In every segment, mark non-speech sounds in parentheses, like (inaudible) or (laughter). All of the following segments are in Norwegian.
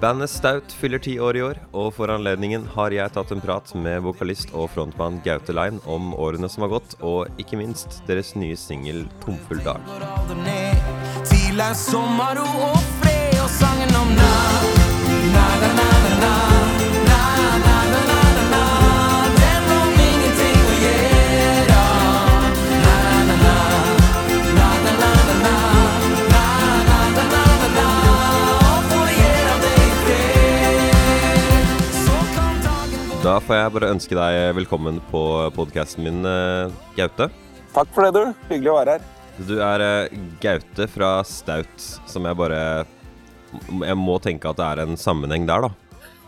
Bandet Staut fyller ti år i år, og for anledningen har jeg tatt en prat med vokalist og frontmann Gaute Lein om årene som har gått, og ikke minst deres nye singel 'Tomfull dag'. Og sangen om na, na, na, na. Na, får jeg bare ønske deg velkommen på podkasten min, eh, Gaute. Takk for det, du. Hyggelig å være her. Du er eh, Gaute fra Staut, som jeg bare Jeg må tenke at det er en sammenheng der, da.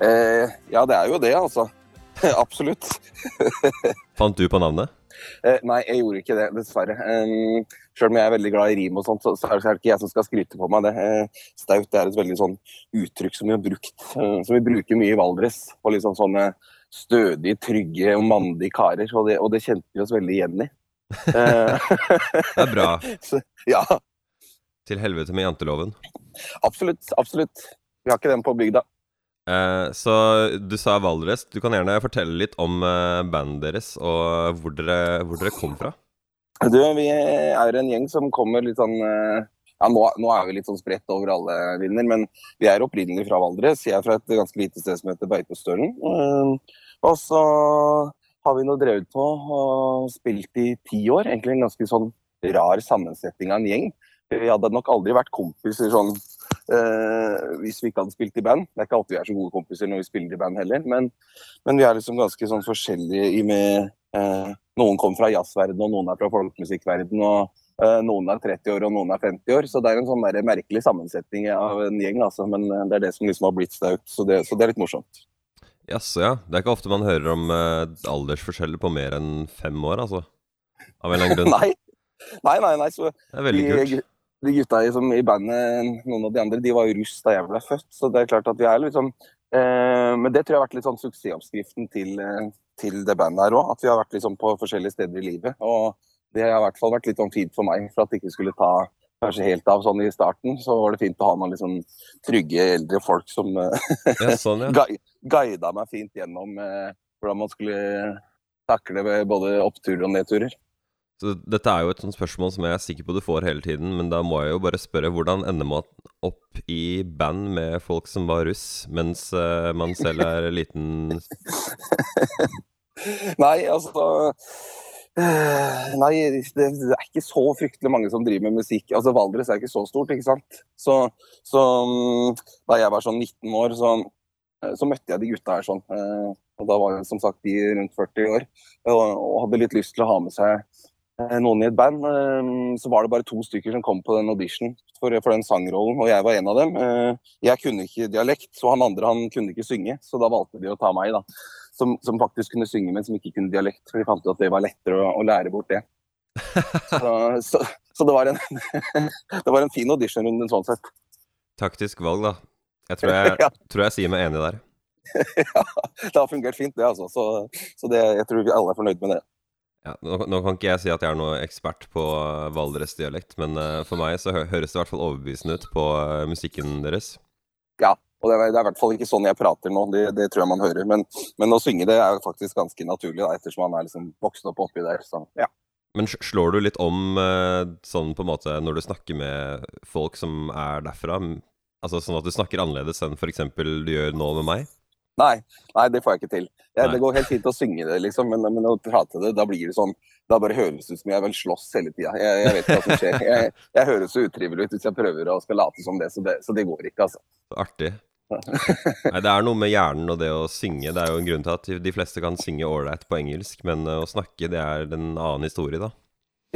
Eh, ja, det er jo det, altså. (laughs) Absolutt. (laughs) Fant du på navnet? Eh, nei, jeg gjorde ikke det, dessverre. Um, Sjøl om jeg er veldig glad i rim og sånt, så, så er det ikke jeg som skal skryte på meg det. Eh, staut er et veldig sånn uttrykk som vi har brukt, eh, som vi bruker mye i Valdres. På liksom sånn sånne stødige, trygge og mandige karer. Og det, og det kjente vi oss veldig igjen i. Eh, (laughs) Det er bra. (laughs) så, ja, Til helvete med janteloven. absolutt. Absolutt. Vi har ikke den på bygda. Eh, så du sa Valdres. Du kan gjerne fortelle litt om eh, bandet deres og hvor dere, hvor dere kom fra. Du, vi er en gjeng som kommer litt sånn eh, Ja, nå, nå er vi litt sånn spredt over alle vinder, men vi er opprinnelig fra Valdres. Jeg er fra et ganske lite sted som heter Beitostølen. Eh, Og så har vi nå drevet på og spilt i ti år. Egentlig en ganske sånn rar sammensetning av en gjeng. Vi hadde nok aldri vært kompiser sånn eh, hvis vi ikke hadde spilt i band. Det er ikke alltid vi er så gode kompiser når vi spiller i band heller, men, men vi er liksom ganske sånn forskjellige i med eh, Noen kommer fra jazzverdenen, og noen er fra folkemusikkverdenen. og noen er 30 år, og noen er 50 år. Så det er en sånn merkelig sammensetning av en gjeng, altså. Men eh, det er det som liksom har blitt staut, så det, så det er litt morsomt. Jaså, ja. Det er ikke ofte man hører om eh, aldersforskjeller på mer enn fem år, altså. Av en eller annen grunn. (laughs) Nei. Nei, nei, nei. Så Det er veldig de, kult. de gutta i, som, i bandet, noen av de andre, de var jo russ da jeg ble født. Så det er klart at vi er liksom eh, Men det tror jeg har vært litt sånn suksessoppskriften til, eh, til det bandet her òg. At vi har vært liksom på forskjellige steder i livet. Og det har i hvert fall vært litt sånn fint for meg, for at det ikke skulle ta kanskje helt av sånn i starten. Så var det fint å ha noen sånn trygge eldre folk som eh, Ja, sånn, ja. (laughs) guida meg fint gjennom eh, hvordan man skulle takle både oppturer og nedturer. Så dette er jo et sånt spørsmål som jeg er sikker på du får hele tiden, men da må jeg jo bare spørre hvordan ender man opp i band med folk som var russ, mens eh, man selv er liten (laughs) Nei, altså Nei, det, er ikke så fryktelig mange som driver med musikk. Altså, Valdres er ikke så stort, ikke sant. Så, så mm, da jeg var sånn 19 år, så, eh, så møtte jeg de gutta her sånn. eh, Og da var jeg som sagt de rundt 40 år, og, og hadde litt lyst til å ha med seg eh, noen i et band. eh, Så var det bare to stykker som kom på den audition for, for den sangrollen, og jeg var en av dem. Eh, Jeg kunne ikke dialekt, så han andre han kunne ikke synge, så da valgte de å ta meg, da som, som faktisk kunne synge, men som ikke kunne dialekt. For de fant ut at det var lettere å, å lære bort det. (laughs) Så, så, så det, var en, (laughs) det var en fin auditionrunde sånn sett. taktisk valg, da. Jeg tror jeg, (laughs) Ja. tror jeg sier meg enig der. Ja, det har fungert fint, det, altså. Så, så det, jeg tror vi alle er fornøyd med det. Ja, nå, nå kan ikke jeg si at jeg er noe ekspert på uh, Valdres-dialekt, men uh, for meg så hø høres det i hvert fall overbevisende ut på uh, musikken deres. Ja, og det er, det er i hvert fall ikke sånn jeg prater nå, det, det tror jeg man hører. Men, men å synge det er faktisk ganske naturlig, da, ettersom man er liksom vokst opp oppi der. Så ja. Men slår du litt om eh, sånn på en måte når du snakker med folk som er derfra? Altså sånn at du snakker annerledes enn f.eks. du gjør nå med meg? Nei, nei, det får jeg ikke til. Jeg, det går helt fint å synge det, liksom, men, men å prate det, da blir det sånn Da bare høres det ut som jeg vel slåss hele tida. Jeg, jeg vet ikke hva som skjer. Jeg, jeg høres så utrivelig ut hvis jeg prøver å skal late som det, så det, så det går ikke, altså. Artig. Nei, det er noe med hjernen og det å synge. Det er jo en grunn til at de fleste kan synge ålreit på engelsk, men eh, å snakke, det er en annen historie, da.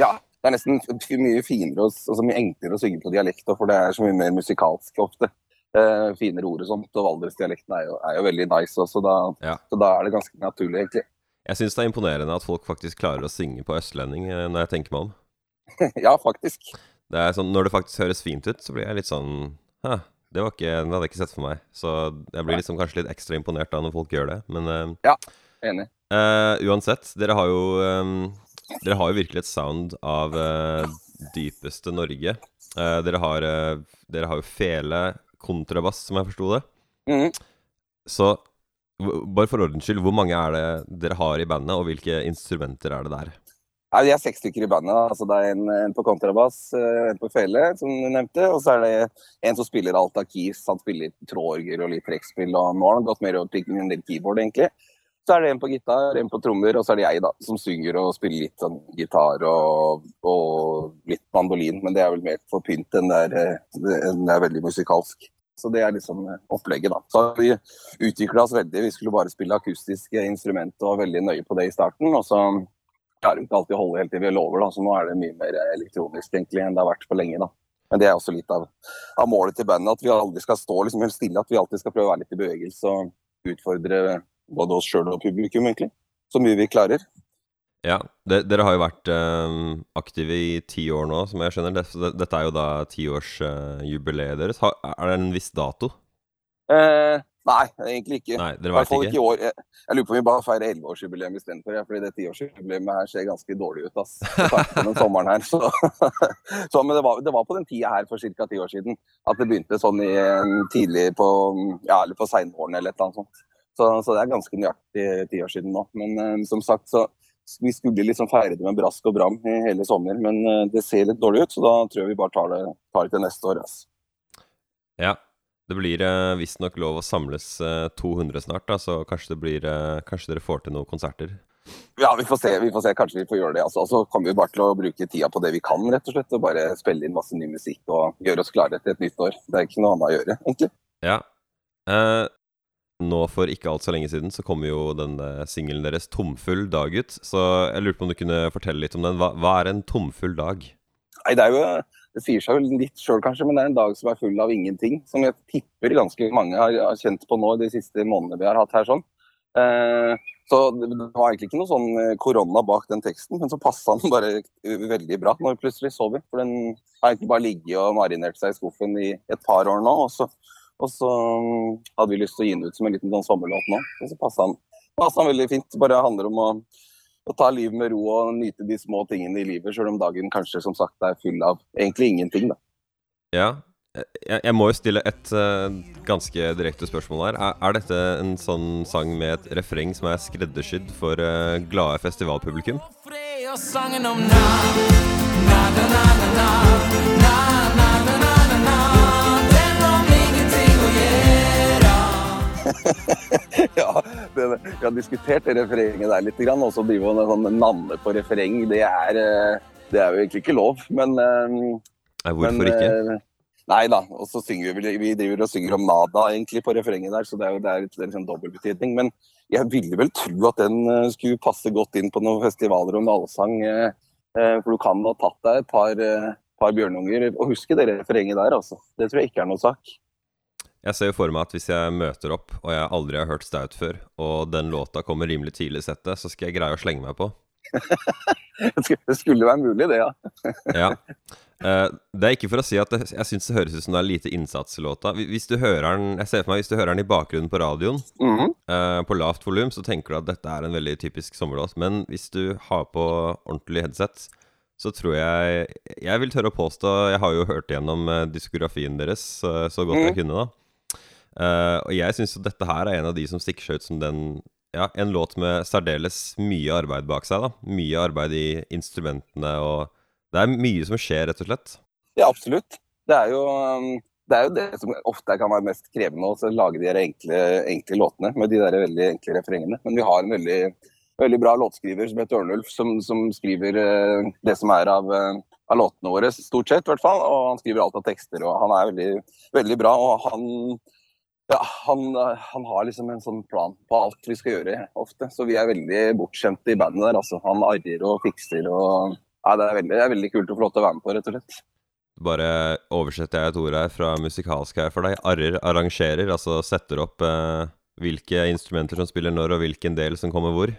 Ja, det er nesten mye finere og altså mye enklere å synge på dialekt, for det er så mye mer musikalsk ofte. Eh, finere ord og sånt, og Valdres-dialekten er, jo- er jo veldig nice også, da, Ja. så da er det ganske naturlig, egentlig. Jeg syns det er imponerende at folk faktisk klarer å synge på østlending, eh, når jeg tenker meg om. (laughs) ja, faktisk. Det er sånn, Når det faktisk høres fint ut, så blir jeg litt sånn Hæ, det, var ikke, det hadde jeg ikke sett for meg. Så jeg blir liksom kanskje litt ekstra imponert da når folk gjør det. Men eh, Enig. Uh, uansett, dere har jo um, Dere har jo virkelig et sound av uh, dypeste Norge. Dere, har, dere har jo fele kontrabass, som jeg forsto det. Mhm. Så bare for ordens skyld, hvor mange er det dere har i bandet, og hvilke instrumenter er det der? Nei, Vi er seks stykker i bandet. Altså, det er en, en på kontrabass, eh, en på fele, som du nevnte. Og så er det en som spiller alt av keys. Han spiller trådorgel og litt trekkspill. Og nå har han gått mer over til en del keyboard, egentlig. Så er det en på gitar, en på trommer, og så er det jeg, da, som synger og spiller litt sånn gitar og, og litt mandolin. Men det er vel mer for pynt enn det er, enn det det er veldig musikalsk. Så det er liksom eh, opplegget, da. Så vi utvikla oss veldig. Vi skulle bare spille akustiske instrumenter og var veldig nøye på det i starten. Og så klarer jo ikke alltid å holde helt til vi lover, da. Så nå er det mye mer elektronisk egentlig enn det har vært på lenge, da. Men det er også litt av, av målet til bandet, at vi aldri skal stå liksom helt stille. At vi alltid skal prøve å være litt i bevegelse og utfordre både oss sjøl og publikum, egentlig. Så mye vi klarer. Ja, de, Dere har jo vært eh, aktive i ti år nå, som jeg skjønner. Det, det, dette er jo da tiårsjubileet deres. Ha, er det en viss dato? Eh, nei, egentlig ikke. Nei, dere vet ikke? ikke i år. Jeg, jeg lurer på om vi bare feirer 11-årsjubileum istedenfor. for. fordi det tiårsjubileet her ser ganske dårlig ut. ass. (laughs) Den sommeren her. Så, (laughs) så, men det var, det var på den tida her for ca. ti år siden at det begynte sånn i, tidlig på ja, eller på seinvåren eller et eller annet sånt. Så, så det er ganske nøyaktig ti år siden nå. Men eh, som sagt, så vi skulle liksom feire det med brask og bram i hele sommer, men eh, det ser litt dårlig ut, så da tror jeg vi bare tar det, tar det til neste år. ass. Ja. Det blir eh, visstnok lov å samles eh, 200 snart, da, så kanskje, det blir, eh, kanskje dere får til noen konserter? Ja, vi får se. vi får se, Kanskje vi får gjøre det. altså. Og så kommer vi bare til å bruke tida på det vi kan, rett og slett. Og bare spille inn masse ny musikk og gjøre oss klare til et nytt år. Det er ikke noe annet å gjøre, egentlig. Ja. Eh, nå for ikke altfor lenge siden så kom jo den eh, singelen deres 'Tomfull dag' ut. Så jeg lurte på om du kunne fortelle litt om den. Hva, hva er en tomfull dag? Nei, det er jo det sier seg vel litt sjøl, kanskje, men det er en dag som er full av ingenting. Som jeg tipper ganske mange har, kjent på nå de siste månedene vi har hatt her. sånn. Eh, så det, var egentlig ikke noe sånn eh, korona bak den teksten, men så passa den bare veldig bra når vi plutselig vi. For den har egentlig bare ligget og marinert seg i skuffen i et par år nå. Og så, og så mm, hadde vi lyst til å gi den ut som en liten sånn sommerlåt nå. Og så passa den, den veldig fint. Bare handler om å, å ta livet med ro og nyte de små tingene i livet, sjøl om dagen kanskje som sagt er full av egentlig ingenting, da. Ja. Jeg, jeg må jo stille et uh, ganske direkte spørsmål her. Er, er, dette en sånn sang med et refreng som er skreddersydd for uh, glade festivalpublikum? Sangen om na, na, na, na, na, na, na. (laughs) ja, det, vi har diskutert det refrenget der litt, og så drive og sånn nanne på refreng. Det er, eh, det er jo egentlig ikke lov, men eh, Nei, hvorfor men, ikke? eh, Nei da. Og så synger vi, vi driver og synger om nada egentlig på refrenget der, så det er jo det er litt, det er sånn dobbeltbetydning. Men jeg ville vel tro at den skulle passe godt inn på noen festivaler og allsang. For du kan ha tatt deg et par, par bjørnunger og huske det refrenget der, altså. Det tror jeg ikke er noe sak. Jeg ser jo for meg at hvis jeg møter opp, og jeg aldri har hørt Stout før, og den låta kommer rimelig tidlig i settet, så skal jeg greie å slenge meg på. (laughs) Det skulle- være mulig, det, ja. (laughs) Ja. Eh, det er ikke for å si at det, jeg syns det høres ut som det er lite innsats i låta. Hvis- du hører den Jeg ser for meg hvis du hører den i bakgrunnen på radioen, Mhm. eh, på lavt volum, så tenker du at dette er en veldig typisk sommerlåt. Men hvis du har på ordentlig headset, så tror jeg Jeg vil tørre å påstå Jeg har jo hørt gjennom eh, diskografien deres så, så godt jeg kunne, da. Eh, og jeg syns dette her er en av de som stikker seg ut som den Ja, en låt med særdeles mye arbeid bak seg, da. Mye arbeid i instrumentene og Det er mye som skjer, rett og slett. Ja, absolutt. Det er jo um, det, er jo det som ofte kan være mest krevende, å lage de enkle, enkle låtene med de der veldig enkle refrengene. Men vi har en veldig, veldig bra låtskriver som heter Ørnulf, som, som skriver eh, det som er av, eh, av låtene våre, stort sett i hvert fall. Og han skriver alt av tekster, og han er veldig, veldig bra. Og han, ja, han, han har liksom en sånn plan på alt vi skal gjøre, ofte. Så vi er veldig bortskjemte i bandet der. altså. Han arrer og fikser og ja, det, er veldig, det er veldig kult å få lov til å være med på, rett og slett. Bare oversetter jeg et ord her fra musikalsk her for deg. Arrer arrangerer, altså setter opp eh, hvilke instrumenter som spiller når, og hvilken del som kommer hvor.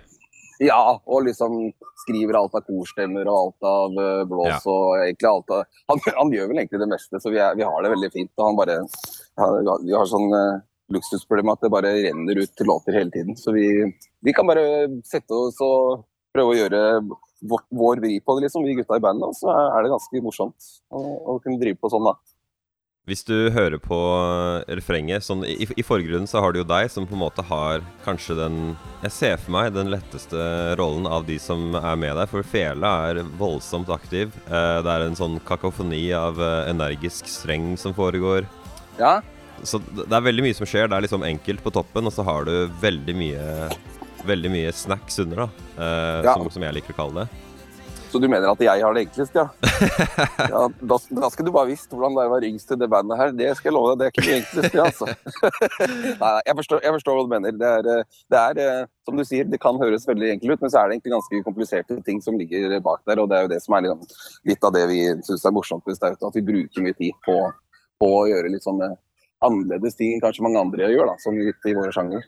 Ja, og liksom skriver alt av korstemmer og alt av eh, blås Ja. og egentlig alt av han, han gjør vel egentlig det meste, så vi, er, vi har det veldig fint. Og han bare ja, Vi har sånn uh, luksusproblem at det bare renner ut til låter hele tiden. Så vi, vi kan bare sette oss og prøve å gjøre vår, vår vri på det, liksom, vi gutta i bandet. Og så er det ganske morsomt å, å kunne drive på sånn, da. Hvis du hører på refrenget sånn i, I forgrunnen så har du jo deg, som på en måte har kanskje den Jeg ser for meg den letteste rollen av de som er med deg, for Fela er voldsomt aktiv. Eh, det er en sånn kakofoni av eh, energisk streng som foregår. Ja, Så det det er veldig mye som skjer. Det er liksom enkelt på toppen, og så har du veldig mye Veldig mye snacks under, da. Eh, Ja. som, som jeg liker å kalle det. Så du mener at jeg har det enklest, ja? (laughs) ja da, da skal du bare visst hvordan det er å være yngst i det bandet her. Det skal jeg love deg, det er ikke det enkleste, altså. (laughs) Nei, jeg forstår, jeg forstår hva du mener. Det er, eh, det er, eh, som du sier, det kan høres veldig enkelt ut, men så er det egentlig ganske kompliserte ting som ligger bak der. Og det er jo det som er litt, litt av det vi syns er morsomt med Staut, at vi bruker mye tid på, på å gjøre litt sånne annerledes ting enn kanskje mange andre gjør, da, som litt i våre sjanger.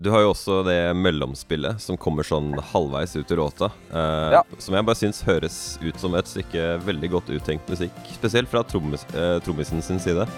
Du har jo også det mellomspillet som kommer sånn halvveis ut i låta. Eh, Ja. Som jeg bare syns høres ut som et stykke veldig godt uttenkt musikk. Spesielt fra trommis, eh, trommisen sin side.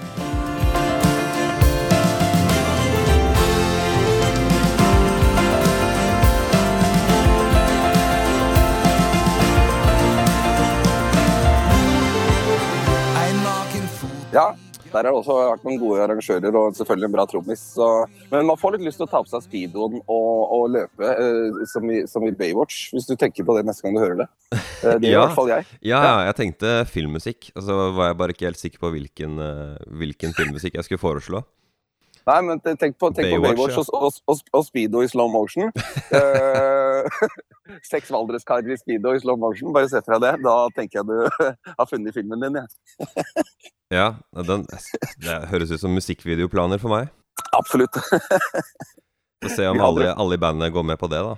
Ja, der har det også vært noen gode arrangører og selvfølgelig en bra trommis. Så, men man får litt lyst til å ta på seg speedoen og, og løpe, eh, som, i, som i Baywatch, hvis du tenker på det neste gang du hører det. Eh, det gjør Ja. i hvert fall jeg. Ja, ja, jeg tenkte filmmusikk. Og så var jeg bare ikke helt sikker på hvilken, eh, hvilken filmmusikk jeg skulle foreslå. Nei, men tenk på, tenk på Baywatch, ja. og, og, og, speedo i slow motion. (laughs) Eh, (laughs) Seks valdreskarer i speedo i slow motion, bare se for deg det. Da tenker jeg du (laughs) har funnet filmen din. Ja. Ja, den, det høres ut som musikkvideoplaner for meg. Absolutt. Få se om alle, alle i bandet går med på det, da.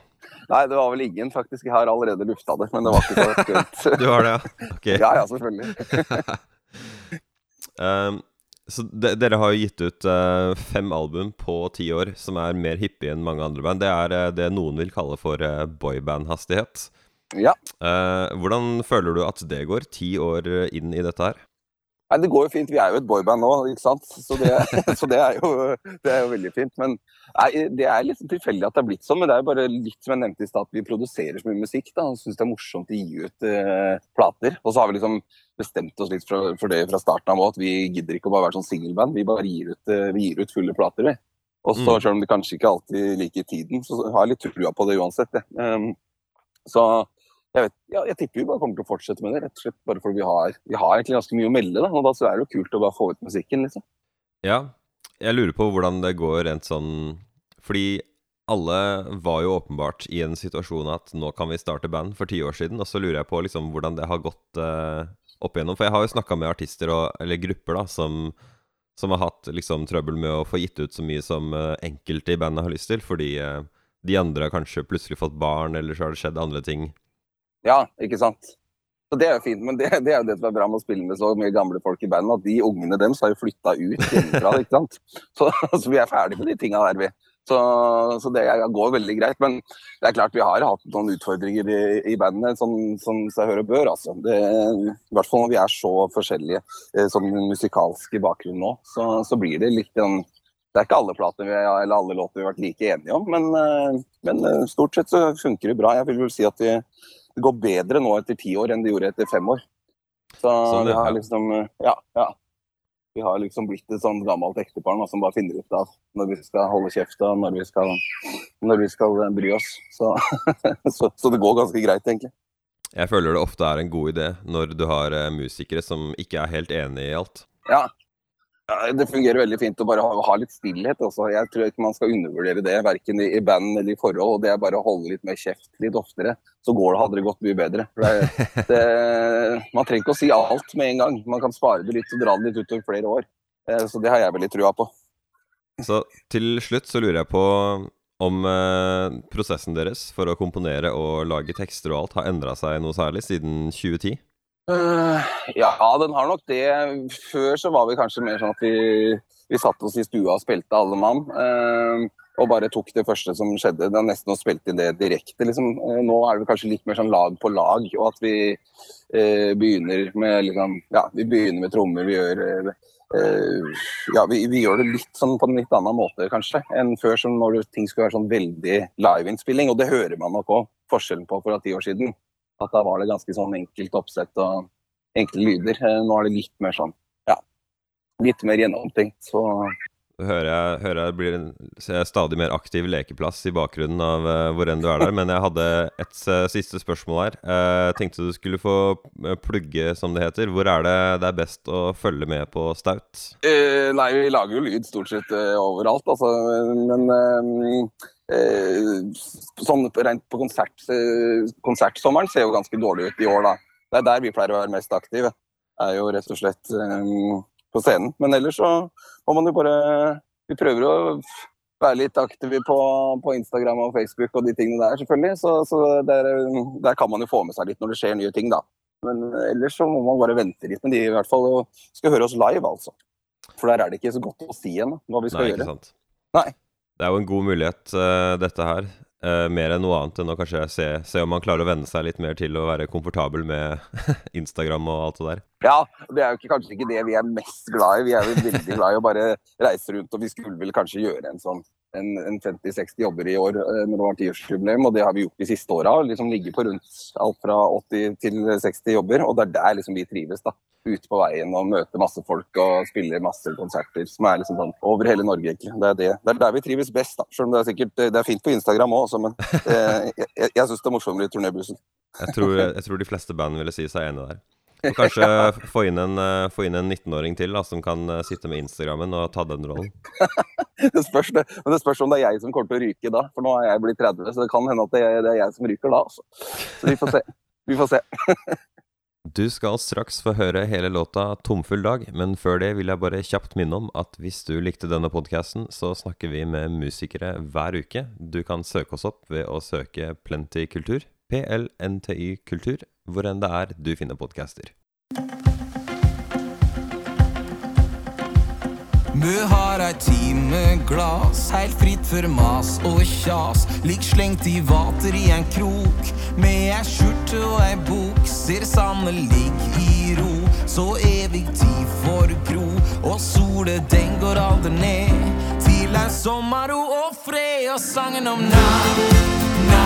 Nei, det var vel ingen, faktisk. Jeg har allerede lufta det, men det var ikke så aktuelt. (laughs) Du har det, ja? Ok. Ja, ja, selvfølgelig. (laughs) um, så de, dere har jo gitt ut uh, fem album på ti år, som er mer hippie enn mange andre band. Det er uh, det noen vil kalle for uh, boyband-hastighet. Ja. Hvordan føler du at det går, ti år inn i dette her? Nei, Det går jo fint. Vi er jo et boyband nå, ikke sant. Så det, (laughs) så det, er, jo, det er jo veldig fint. Men nei, det er sånn tilfeldig at det er blitt sånn. Men det er jo bare litt som jeg nevnte i stad, at vi produserer så mye musikk. da, og Syns det er morsomt å gi ut eh, plater. Og så har vi liksom bestemt oss litt for, for det fra starten av òg, at vi gidder ikke å bare være sånn singelband. Vi bare gir ut, eh, vi gir ut fulle plater, vi. Og så, Mm. selv om det kanskje ikke alltid liker tiden, så har jeg litt trua på det uansett. Ja. Um, så jeg, vet, ja, jeg tipper vi bare kommer til å fortsette med det, rett og slett bare fordi vi har, vi har egentlig ganske mye å melde. Da, og da så er det jo kult å bare få ut musikken, liksom. Ja, jeg lurer på hvordan det går rent sånn Fordi alle var jo åpenbart i en situasjon at nå kan vi starte band for ti år siden, og så lurer jeg på liksom hvordan det har gått eh, opp igjennom. For jeg har jo snakka med artister og, eller grupper da som, som har hatt liksom trøbbel med å få gitt ut så mye som eh, enkelte i bandet har lyst til, fordi eh, de andre har kanskje plutselig fått barn, eller så har det skjedd andre ting. Ja, ikke sant. Så Det er jo fint, men det, det er jo det som er bra med å spille med så mye gamle folk i bandet, at de ungene deres har jo flytta ut hjemmefra. (laughs) ikke sant? Så, så vi er ferdig med de tinga der, vi. Så, så det går veldig greit. Men det er klart vi har hatt noen utfordringer i, i bandet, som, som seg hør og bør. altså. Det, I hvert fall når vi er så forskjellige eh, som musikalsk i bakgrunnen nå, så, så blir det litt sånn det er ikke alle plater vi eller alle låter vi har vært like enige om, men, eh, men eh, stort sett så funker det bra. Jeg vil vel si at vi, det går bedre nå etter ti år enn det gjorde etter fem år. Så Sånn, vi har liksom eh, Ja, ja. Vi har liksom blitt et sånn gammelt ektepar som bare finner ut av når vi skal holde kjeft og når vi skal, når vi skal eh, bry oss. Så, (laughs) så, så det går ganske greit, egentlig. Jeg føler det ofte er en god idé når du har eh, musikere som ikke er helt enig i alt. Ja. Ja, Det fungerer veldig fint å bare ha, ha litt stillhet. Også. Jeg tror ikke man skal undervurdere det, verken i, i band eller i forhold. og Det er bare å holde litt mer kjeft litt oftere, så går det, hadde det gått mye bedre. Det, det, man trenger ikke å si alt med en gang. Man kan spare det litt og dra det litt utover flere år. Eh, Så det har jeg veldig trua på. Så til slutt så lurer jeg på om eh, prosessen deres for å komponere og lage tekster og alt har endra seg noe særlig siden 2010? Eh, ja, den har nok det. Før så var vi kanskje mer sånn at vi, vi satte oss i stua og spilte alle mann. Uh, og bare tok det første som skjedde. Det er nesten å spilte inn det direkte. Liksom. Uh, nå er det kanskje litt mer sånn lag på lag, og at vi begynner med liksom, Ja, vi begynner med trommer. Vi gjør ja, vi, vi gjør det litt sånn på en litt annen måte, kanskje, enn før, som når ting skulle være sånn veldig liveinnspilling. Og det hører man nok òg forskjellen på for ti år siden. At da var det ganske sånn enkelt oppsett og enkle lyder. Eh, Nå er det litt mer sånn, ja. litt mer gjennomtenkt. Så hører jeg, hører jeg blir en ser jeg stadig mer aktiv lekeplass i bakgrunnen av uh, hvor enn du er der. Men jeg hadde et uh, siste spørsmål her. Eh, Jeg tenkte du skulle få plugge, som det heter. Hvor er det det er best å følge med på Staut? Eh, nei, vi lager jo lyd stort sett overalt, altså. Men sånn rent på konsert, eh, konsertsommeren ser jo ganske dårlig ut i år, da. Det er der vi pleier å være mest aktive. Er jo rett og slett eh, på scenen. Men ellers så må man jo bare Vi prøver å være litt aktive på, på Instagram og Facebook og de tingene der, selvfølgelig. Så, så der, der kan man jo få med seg litt når det skjer nye ting, da. Men ellers så må man bare vente litt med de, i hvert fall. Og skal høre oss live, altså. For der er det ikke så godt å si ennå hva vi skal Nei, ikke gjøre. sant. Nei. Det er jo en god mulighet, eh, dette her. Eh, mer enn noe annet enn å kanskje se, se om man klarer å venne seg litt mer til å være komfortabel med (laughs) Instagram og alt det der. Ja, det er jo ikke, kanskje ikke det vi er mest glad i. Vi er jo veldig glad i å bare reise rundt, og vi skulle vel kanskje gjøre en sånn 50-60 jobber i år eh, når det var tiårsjubileum, og det har vi gjort de siste åra. Liksom ligger på rundt alt fra 80 til 60 jobber, og det er der liksom vi trives. da. Ute på veien og møter masse folk og spiller masse konserter som er liksom sånn over hele Norge. egentlig. Det er, det. det er der vi trives best, da. Selv om det er sikkert det er fint på Instagram òg, men eh, jeg, jeg, jeg syns det er morsommere i turnébussen. Jeg tror, jeg tror de fleste band ville si seg enig der. Og kanskje få inn en, eh, en 19-åring til da, som kan eh, sitte med Instagrammen og ta den rollen. (laughs) Det spørs, det. Men det spørs om det er jeg som kommer til å ryke da. For nå er jeg blitt 30, så det kan hende at det er, det er jeg som ryker da. Altså. Så vi får se. Vi får se. (laughs) Du skal straks få høre hele låta 'Tomfull dag', men før det vil jeg bare kjapt minne om at hvis du likte denne podkasten, så snakker vi med musikere hver uke. Du kan søke oss opp ved å søke Plenty Kultur, PLNTY Kultur, hvor enn det er du finner podcaster. Mø har ei time glass, heilt fritt for mas og kjas. Ligg slengt i vater i en krok, med ei skjorte og ei bok. Ser sanne ligg i ro, så evig tid for gro. Og sole, den går aldri ned, til ei sommerro og fred. Og sangen om na,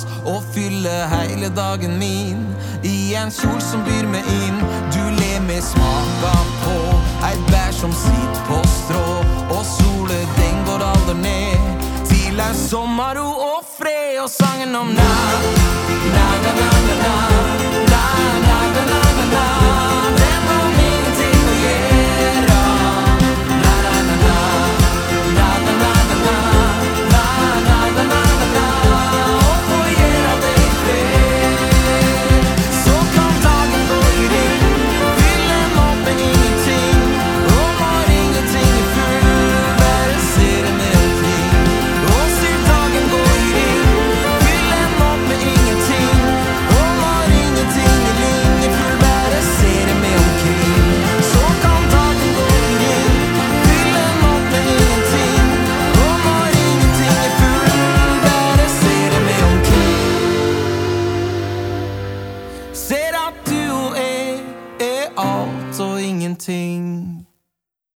stas og fylle hele dagen min i en kjol som byr meg inn. Du ler med smaka på et bær som sitter på strå, og sole den går aldri ned til er sommerro og fred og sangen om na, na, na, na, na, na, na, na, na,